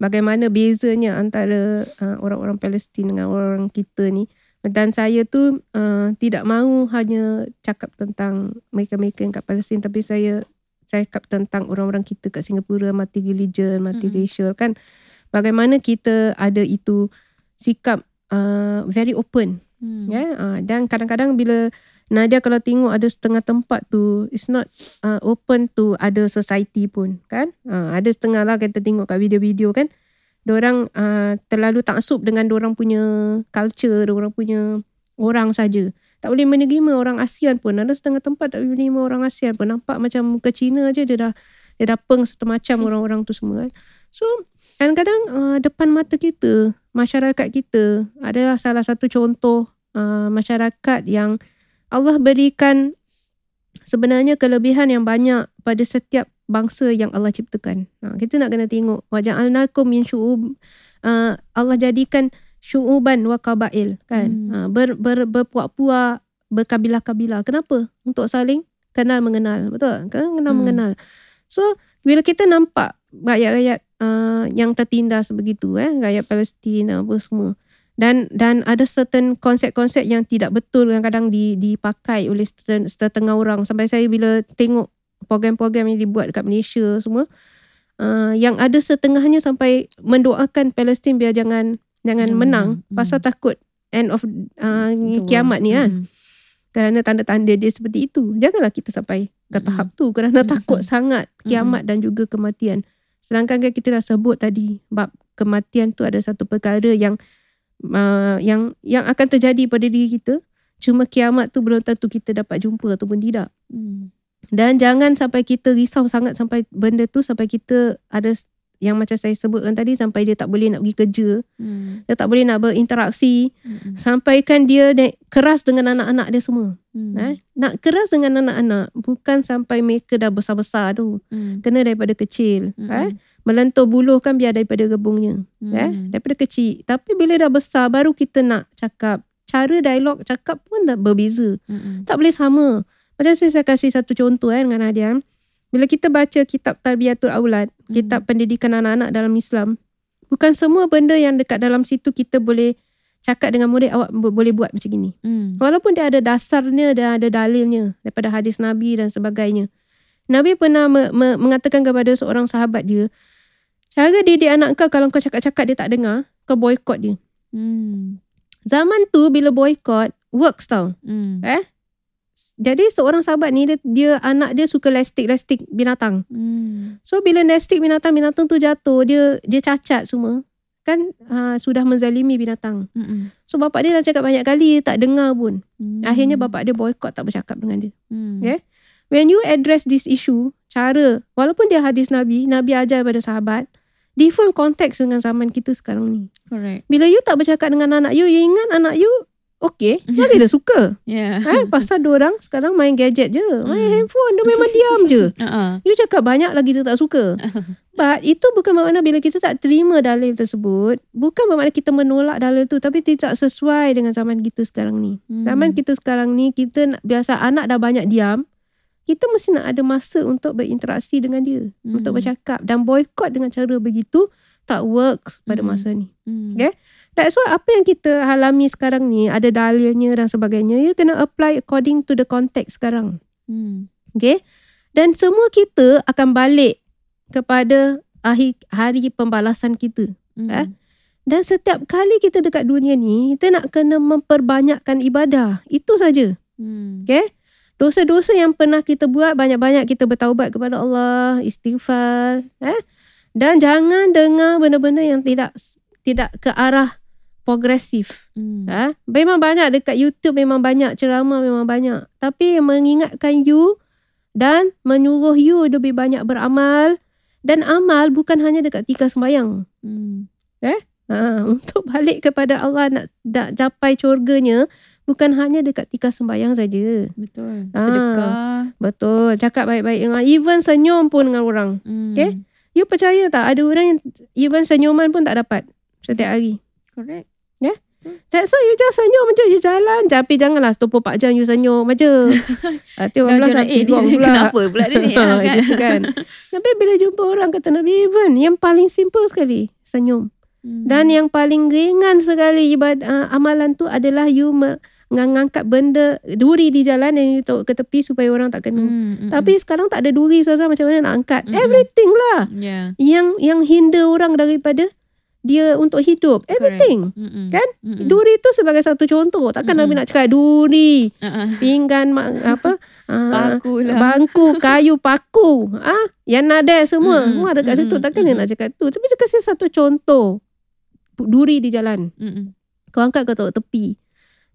bagaimana bezanya antara uh, orang-orang Palestin dengan orang kita ni. Dan saya tu uh, tidak mahu hanya cakap tentang mereka-mereka yang kat Palestin tapi saya cakap tentang orang-orang kita kat Singapura mati religion, mati Mm-mm. racial kan. Bagaimana kita ada itu sikap uh, very open Hmm. Ya, uh, dan kadang-kadang bila Nadia kalau tengok ada setengah tempat tu it's not uh, open to other society pun kan. Uh, ada setengah lah kita tengok kat video-video kan. Diorang uh, terlalu taksub dengan diorang punya culture, diorang punya orang saja. Tak boleh menerima orang ASEAN pun. Ada setengah tempat tak boleh menerima orang ASEAN pun. Nampak macam muka Cina je dia dah dia dah peng macam orang-orang tu semua kan. So kadang-kadang uh, depan mata kita, masyarakat kita adalah salah satu contoh uh, masyarakat yang Allah berikan sebenarnya kelebihan yang banyak pada setiap bangsa yang Allah ciptakan. Ha, kita nak kena tengok wajah alnakum min syu'ub uh, Allah jadikan syu'uban wa qabail kan. Hmm. Ha, ber, ber, berpuak-puak berkabilah-kabilah. Kenapa? Untuk saling kenal mengenal. Betul? Kenal kenal Hmm. mengenal. So bila kita nampak rakyat-rakyat uh, yang tertindas begitu eh rakyat Palestin apa semua dan dan ada certain konsep-konsep yang tidak betul kadang-kadang di, dipakai oleh setengah orang sampai saya bila tengok program-program yang dibuat dekat Malaysia semua uh, yang ada setengahnya sampai mendoakan Palestin biar jangan jangan Jangan menang menang. pasal takut end of uh, Betul. kiamat ni kan Hmm. kerana tanda-tanda dia seperti itu. Janganlah kita sampai ke Mm-mm. tahap tu kerana Mm-mm. takut sangat kiamat dan juga kematian. Sedangkan kan kita dah sebut tadi bab kematian tu ada satu perkara yang uh, yang yang akan terjadi pada diri kita. Cuma kiamat tu belum tentu kita dapat jumpa ataupun tidak. Hmm. Dan jangan sampai kita risau sangat sampai benda tu sampai kita ada yang macam saya sebutkan tadi sampai dia tak boleh nak pergi kerja, Hmm. dia tak boleh nak berinteraksi, Hmm. sampaikan dia keras dengan anak-anak dia semua. Hmm. Eh? Nak keras dengan anak-anak bukan sampai mereka dah besar-besar tu. Hmm. Kena daripada kecil. Mm-mm. Eh? Melentur buluh kan biar daripada rebungnya. Hmm. Eh? Daripada kecil. Tapi bila dah besar baru kita nak cakap. Cara dialog cakap pun dah berbeza. Hmm. Tak boleh sama. Macam saya, saya kasih satu contoh eh, dengan Nadia. Bila kita baca kitab Tarbiyatul Aulad, Hmm. kitab pendidikan anak-anak dalam Islam, bukan semua benda yang dekat dalam situ kita boleh cakap dengan murid awak bo- boleh buat macam gini. Hmm. Walaupun dia ada dasarnya dan ada dalilnya daripada hadis Nabi dan sebagainya. Nabi pernah me- me- mengatakan kepada seorang sahabat dia, cara didik anak kau kalau kau cakap-cakap dia tak dengar, kau boykot dia. Hmm. Zaman tu bila boykot, works tau. Hmm. Jadi seorang sahabat ni dia, dia anak dia suka lestik-lestik binatang. Hmm. So bila lestik binatang, binatang tu jatuh, dia dia cacat semua. Kan uh, sudah menzalimi binatang. Hmm. So bapak dia dah cakap banyak kali, dia tak dengar pun. Hmm. Akhirnya bapak dia boykot tak bercakap dengan dia. Hmm. Ya. When you address this issue, cara, walaupun dia hadis Nabi, Nabi ajar pada sahabat, different context dengan zaman kita sekarang ni. Correct. Bila you tak bercakap dengan anak you, you ingat anak you okay, dia tidak suka. Yeah. Eh, pasal orang sekarang main gadget je, main Hmm. handphone, dia memang diam je. Uh-uh. You cakap banyak lagi dia tak suka. But itu bukan bermakna bila kita tak terima dalil tersebut, bukan bermakna kita menolak dalil tu tapi tidak sesuai dengan zaman kita sekarang ni. Hmm. Zaman kita sekarang ni kita nak, biasa anak dah banyak diam, kita mesti nak ada masa untuk berinteraksi dengan dia, Hmm. untuk bercakap dan boykot dengan cara begitu tak works pada Mhm. masa ni. Hmm. Okay. That's why apa yang kita alami sekarang ni ada dalilnya dan sebagainya. You kena apply according to the context sekarang. Hmm. Okay. Dan semua kita akan balik kepada akhir hari pembalasan kita. Hmm. Eh? Dan setiap kali kita dekat dunia ni, kita nak kena memperbanyakkan ibadah. Itu saja. Hmm. Okay. Dosa-dosa yang pernah kita buat, banyak-banyak kita bertaubat kepada Allah, istighfar. Eh? Dan jangan dengar benda-benda yang tidak tidak ke arah progresif. Hmm. Ha? Memang banyak dekat YouTube memang banyak ceramah memang banyak. Tapi yang mengingatkan you dan menyuruh you lebih banyak beramal dan amal bukan hanya dekat tika sembahyang. Hmm. Ha, untuk balik kepada Allah nak, nak capai syurganya bukan hanya dekat tika sembahyang saja. Betul. Ah. Sedekah. Betul. Cakap baik-baik dengan even senyum pun dengan orang. Hmm. Okay. You percaya tak ada orang yang even senyuman pun tak dapat setiap hari. Correct. That's why you just senyum macam you jalan. Tapi janganlah 24 jam you senyum macam. Hati orang Dah belah macam, sampai ni pula. kenapa pula dia ni? Ha, Ah, kan? gitu kan. Tapi bila jumpa orang kata Nabi even yang paling simple sekali senyum. Hmm. Dan yang paling ringan sekali ibadah uh, amalan tu adalah you me- mengangkat benda duri di jalan dan you ke tepi supaya orang tak kena. Hmm, hmm, Tapi sekarang tak ada duri Ustazah macam mana nak angkat. Mm-mm. Everything lah. hmm. Yeah. Yang yang hinder orang daripada dia untuk hidup. Everything. Mm-mm. Kan? Mm-mm. Duri tu sebagai satu contoh. Takkan Mm-mm. Nabi nak cakap duri, Uh-uh. pinggan ma- apa? Paku lah. bangku, kayu, paku. Ah, yang nada semua. Mm-mm. Semua ada kat situ. Mm-mm. Takkan dia Mm-mm. nak cakap tu. Tapi dia kasih satu contoh. Duri di jalan. Mm-mm. Kau angkat kau taruh tepi.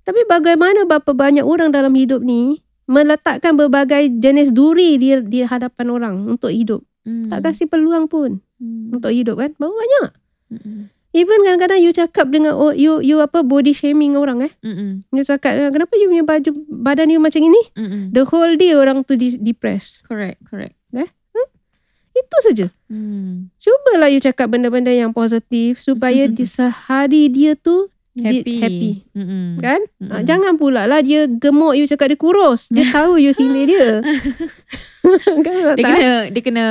Tapi bagaimana berapa banyak orang dalam hidup ni meletakkan berbagai jenis duri di, di hadapan orang untuk hidup. Hmm. Tak kasih peluang pun Hmm. untuk hidup kan. Berapa banyak. Mm-mm. Even kadang-kadang you cakap dengan oh, you you apa body shaming orang eh. Mm-mm. You cakap kenapa you punya baju badan you macam ini? Mm-mm. The whole day orang tu di, depressed. Correct, correct. Itu saja. Hmm. Cubalah you cakap benda-benda yang positif supaya di sehari dia tu Happy. happy. Mm-mm. kan? Mm-mm. Ah, Jangan pula lah dia gemuk you cakap dia kurus. Dia tahu you sindir dia. kan Dia tak? kena dia kena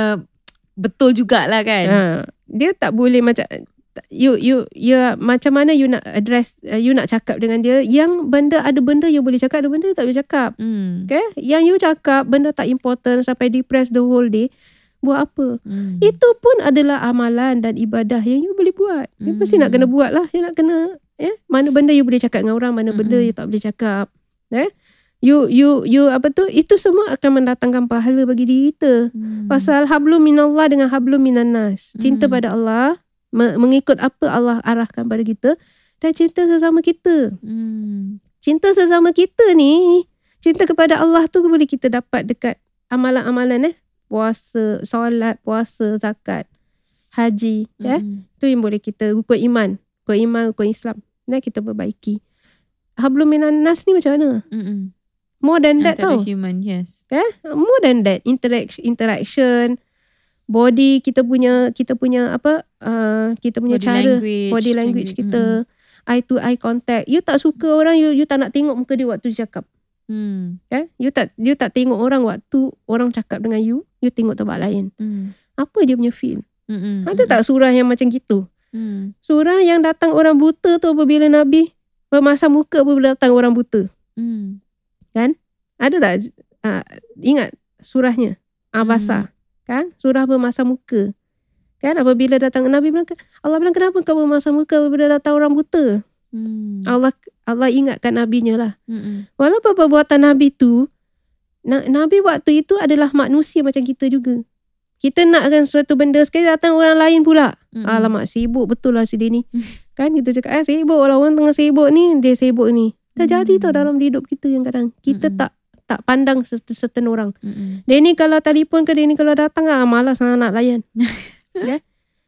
betul jugalah kan. Ha, dia tak boleh macam you you you macam mana you nak address uh, you nak cakap dengan dia yang benda ada benda you boleh cakap ada benda you tak boleh cakap Hmm. okay yang you cakap benda tak important sampai depressed the whole day buat apa Hmm. itu pun adalah amalan dan ibadah yang you boleh buat you Hmm. mesti nak kena buat lah you nak kena eh mana benda you boleh cakap dengan orang mana benda Hmm. you tak boleh cakap eh you you you apa tu itu semua akan mendatangkan pahala bagi diri kita Hmm. Pasal hablum minallah dengan hablum minannas. Cinta Hmm. pada Allah, me- mengikut apa Allah arahkan pada kita dan cinta sesama kita. Hmm. Cinta sesama kita ni, cinta kepada Allah tu boleh kita dapat dekat amalan-amalan eh. Puasa, solat, puasa, zakat, haji. Ya? Hmm. Tu yang boleh kita rukun iman. Rukun iman, rukun Islam. Dan kita perbaiki. Hablum minannas ni macam mana? Mm-mm. More than that Antara tau. human, yes. more than that interaction interaction body kita punya kita punya apa uh, kita punya Body cara language. body language kita eye to eye contact you tak suka orang you you tak nak tengok muka dia waktu dia cakap Hmm. kan you tak you tak tengok orang waktu orang cakap dengan you you tengok tempat lain Hmm. apa dia punya feel Mm-mm. ada tak surah yang macam gitu Hmm. surah yang datang orang buta tu apabila nabi bermasam muka apabila datang orang buta Hmm. Ada tak uh, ingat surahnya? Abasa kan? Surah bermasam muka. Kan? Apabila datang Nabi bilang Allah bilang kenapa kau bermasam muka apabila datang orang buta? Hmm. Allah Allah ingatkan nabinya lah. Mm-mm. walaupun perbuatan nabi tu na- nabi waktu itu adalah manusia macam kita juga. Kita nakkan suatu benda sekali datang orang lain pula. Mm-mm. alamak sibuk betul lah si dia ni. Hmm. kan? Kita cakap eh sibuk lah orang tengah sibuk ni dia sibuk ni terjadi Hmm. tau dalam hidup kita yang kadang kita Mm-mm. tak tak pandang certain orang Mm-mm. dia ni kalau telefon ke dia ni kalau datang ah malas sangat nak layan. ya.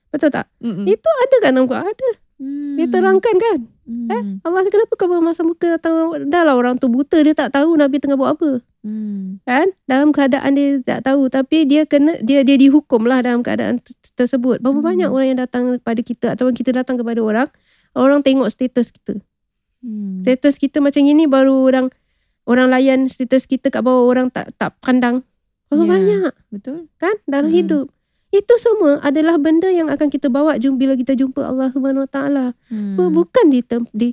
Betul tak? Mm-mm. Itu ada kan dalam Quran? Ada. Hmm. Dia terangkan kan? Eh? Hmm. Allah kenapa kau bermasa muka datang dah lah orang tu buta dia tak tahu Nabi tengah buat apa. Hmm. Kan? Dalam keadaan dia tak tahu tapi dia kena dia dia dihukum lah dalam keadaan tersebut. Berapa Hmm. banyak orang yang datang kepada kita ataupun kita datang kepada orang orang tengok status kita. Hmm. Status kita macam ini baru orang orang layan status kita kat bawah orang tak tak pandang. Berapa Ya. banyak Betul. kan dalam Hmm. hidup. Itu semua adalah benda yang akan kita bawa jum- bila kita jumpa Allah Subhanahu Wa Taala. Hmm. Bukan di di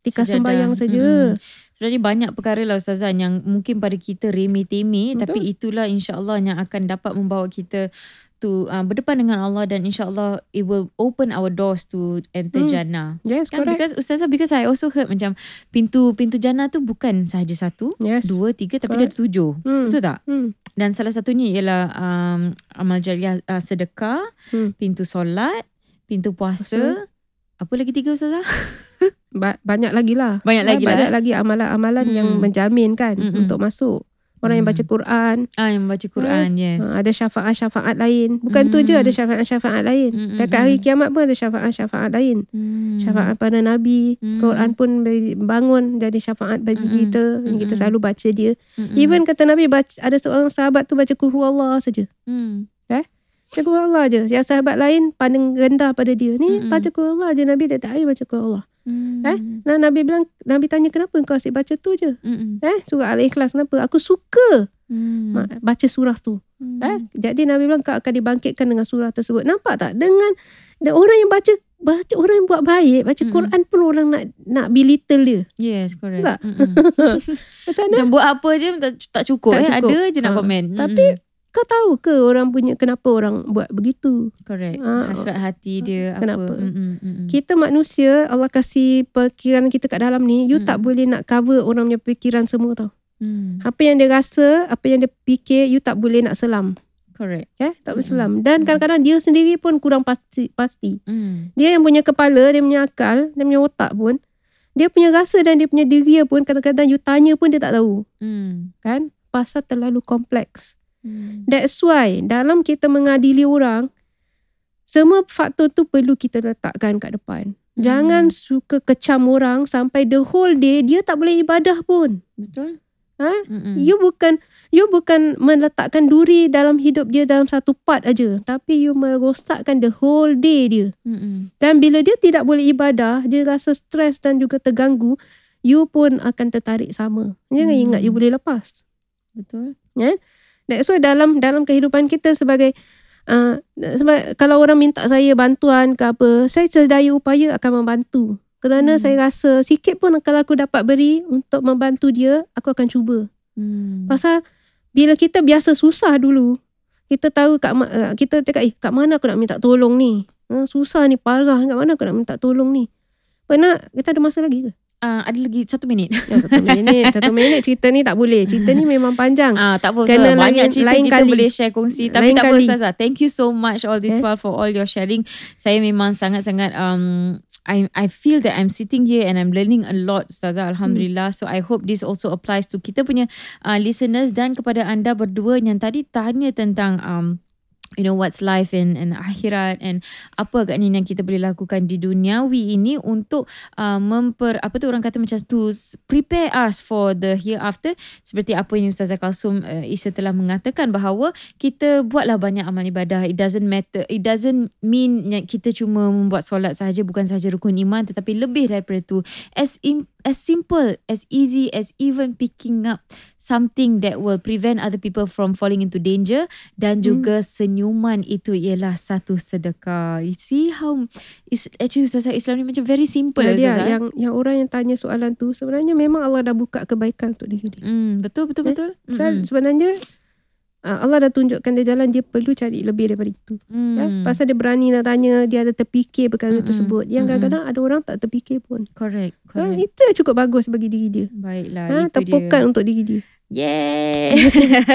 tika Sejadah. sembahyang saja. Mm-mm. Sebenarnya banyak perkara lah Ustazah yang mungkin pada kita remeh-temeh tapi itulah insya-Allah yang akan dapat membawa kita to uh, berdepan dengan Allah dan insya-Allah it will open our doors to enter Hmm. jannah. Yes, Kan correct. because Ustazah because I also heard macam pintu pintu jannah tu bukan sahaja satu, Yes. dua, tiga tapi dia ada tujuh. Hmm. Betul tak? Hmm. Dan salah satunya ialah um, amal jariah uh, sedekah, Hmm. pintu solat, pintu puasa. Apa lagi tiga Ustazah? Ba- banyak lagi lah. Banyak lagi lah, Banyak eh? lagi amalan-amalan yang Hmm. menjamin kan Mm-mm. untuk masuk. Orang yang Hmm. baca Quran, Ah yang membaca Quran, yes. ha, ada syafaat-syafaat lain. Bukan tu Hmm. je ada syafaat-syafaat lain. Mm-mm. Dekat hari kiamat pun ada syafaat-syafaat lain. Hmm. Syafaat para nabi, Hmm. Quran pun bangun jadi syafaat bagi Mm-mm. kita. yang Kita selalu baca dia. Mm-mm. Even kata Nabi baca, ada seorang sahabat tu baca Qur'an Allah saja. Hmm. Baca Qur'an Allah je. Yang sahabat lain pandang rendah pada dia. Ni Mm-mm. baca Qur'an Allah je. Nabi tak tak baca Qur'an Allah. Hmm. Eh? Dan Nabi bilang, Nabi tanya kenapa kau asyik baca tu je? Mm-mm. Eh, surah Al-Ikhlas kenapa? Aku suka Hmm. ma- baca surah tu. Hmm. Eh? Jadi Nabi bilang kau akan dibangkitkan dengan surah tersebut. Nampak tak? Dengan dan orang yang baca baca orang yang buat baik, baca Mm-mm. Quran pun orang nak nak belittle dia. Yes, correct. Tak? Macam mana? Macam buat apa je tak, tak cukup Tak eh. cukup. Ada je nak Ha. komen. Tapi kau tahu ke orang punya kenapa orang buat begitu? correct. Ah, Hasrat hati dia kenapa? apa. Mm-mm. Mm-mm. Kita manusia Allah kasih perkiraan kita kat dalam ni, you Mm. tak boleh nak cover orang punya fikiran semua tau. Hmm. Apa yang dia rasa, apa yang dia fikir, you tak boleh nak selam. Correct. Ya, tak boleh Mm-mm. selam. Dan Mm. kadang-kadang dia sendiri pun kurang pasti. pasti. Hmm. Dia yang punya kepala, dia punya akal, dia punya otak pun, dia punya rasa dan dia punya diri pun kadang-kadang you tanya pun dia tak tahu. Hmm. Kan? Pasal terlalu kompleks. Hmm. That's why dalam kita mengadili orang, semua faktor tu perlu kita letakkan kat depan. Jangan suka kecam orang sampai the whole day dia tak boleh ibadah pun. Betul? Ha? Mm-mm. You bukan you bukan meletakkan duri dalam hidup dia dalam satu part aja, tapi you merosakkan the whole day dia. Mm-mm. Dan bila dia tidak boleh ibadah, dia rasa stres dan juga terganggu, you pun akan tertarik sama. Jangan Hmm. ingat you boleh lepas. Betul? That's why dalam dalam kehidupan kita sebagai uh, sebab kalau orang minta saya bantuan ke apa, saya sedaya upaya akan membantu. Kerana Hmm. saya rasa sikit pun kalau aku dapat beri untuk membantu dia, aku akan cuba. Hmm. Pasal bila kita biasa susah dulu, kita tahu kat uh, kita cakap eh kat mana aku nak minta tolong ni? Ha, susah ni parah kat mana aku nak minta tolong ni? Pernah kita ada masa lagi ke? Ah, ada lagi satu minit. Ya, satu minit, satu minit cerita ni tak boleh. Cerita ni memang panjang. Ah, tak apa Kena Ustazah. Banyak lain- cerita lain kita kali. boleh share kongsi. Tapi Lain tak apa kali. Ustazah. Thank you so much all this Eh? while for all your sharing. Saya memang sangat-sangat um I I feel that I'm sitting here and I'm learning a lot Ustazah. Alhamdulillah. So I hope this also applies to kita punya uh, listeners dan kepada anda berdua yang tadi tanya tentang um you know what's life in, in akhirat and apa agaknya yang kita boleh lakukan di duniawi ini untuk uh, memper apa tu orang kata macam to prepare us for the hereafter. Seperti apa yang Ustazah Kalsum uh, Isa telah mengatakan bahawa kita buatlah banyak amal ibadah. It doesn't matter it doesn't mean yang kita cuma membuat solat sahaja bukan sahaja rukun iman tetapi lebih daripada itu as im, as simple as easy as even picking up something that will prevent other people from falling into danger dan Hmm. juga senyuman itu ialah satu sedekah. You see how is actually Ustazah Islam ni macam very simple Itulah dia Ustazah. yang yang orang yang tanya soalan tu sebenarnya memang Allah dah buka kebaikan untuk diri dia. Hmm, betul betul Eh, betul. Mm-mm. sebenarnya uh, Allah dah tunjukkan dia jalan dia perlu cari lebih daripada itu. Hmm. Ya? Pasal dia berani nak tanya, dia ada terfikir perkara Mm-mm. tersebut. Yang Mm-mm. kadang-kadang ada orang tak terfikir pun. correct, Ha, correct. itu yang cukup bagus bagi diri dia. Baiklah, Ha, itu tepukan dia. untuk diri dia. Yay.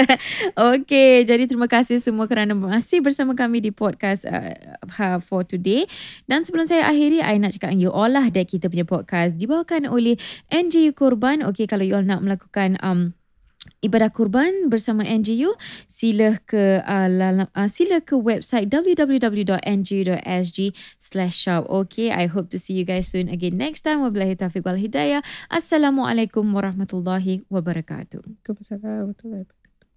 okay, jadi terima kasih semua kerana masih bersama kami di podcast uh, for today. Dan sebelum saya akhiri, I nak cakap dengan you all lah that kita punya podcast dibawakan oleh NGU Korban. Okay, kalau you all nak melakukan um, ibadah kurban bersama NGU sila ke uh, uh, sila ke website www.ngu.sg/shop okay i hope to see you guys soon again next time. Wabillahi taufiq wal hidayah. Assalamualaikum warahmatullahi wabarakatuh. Kepada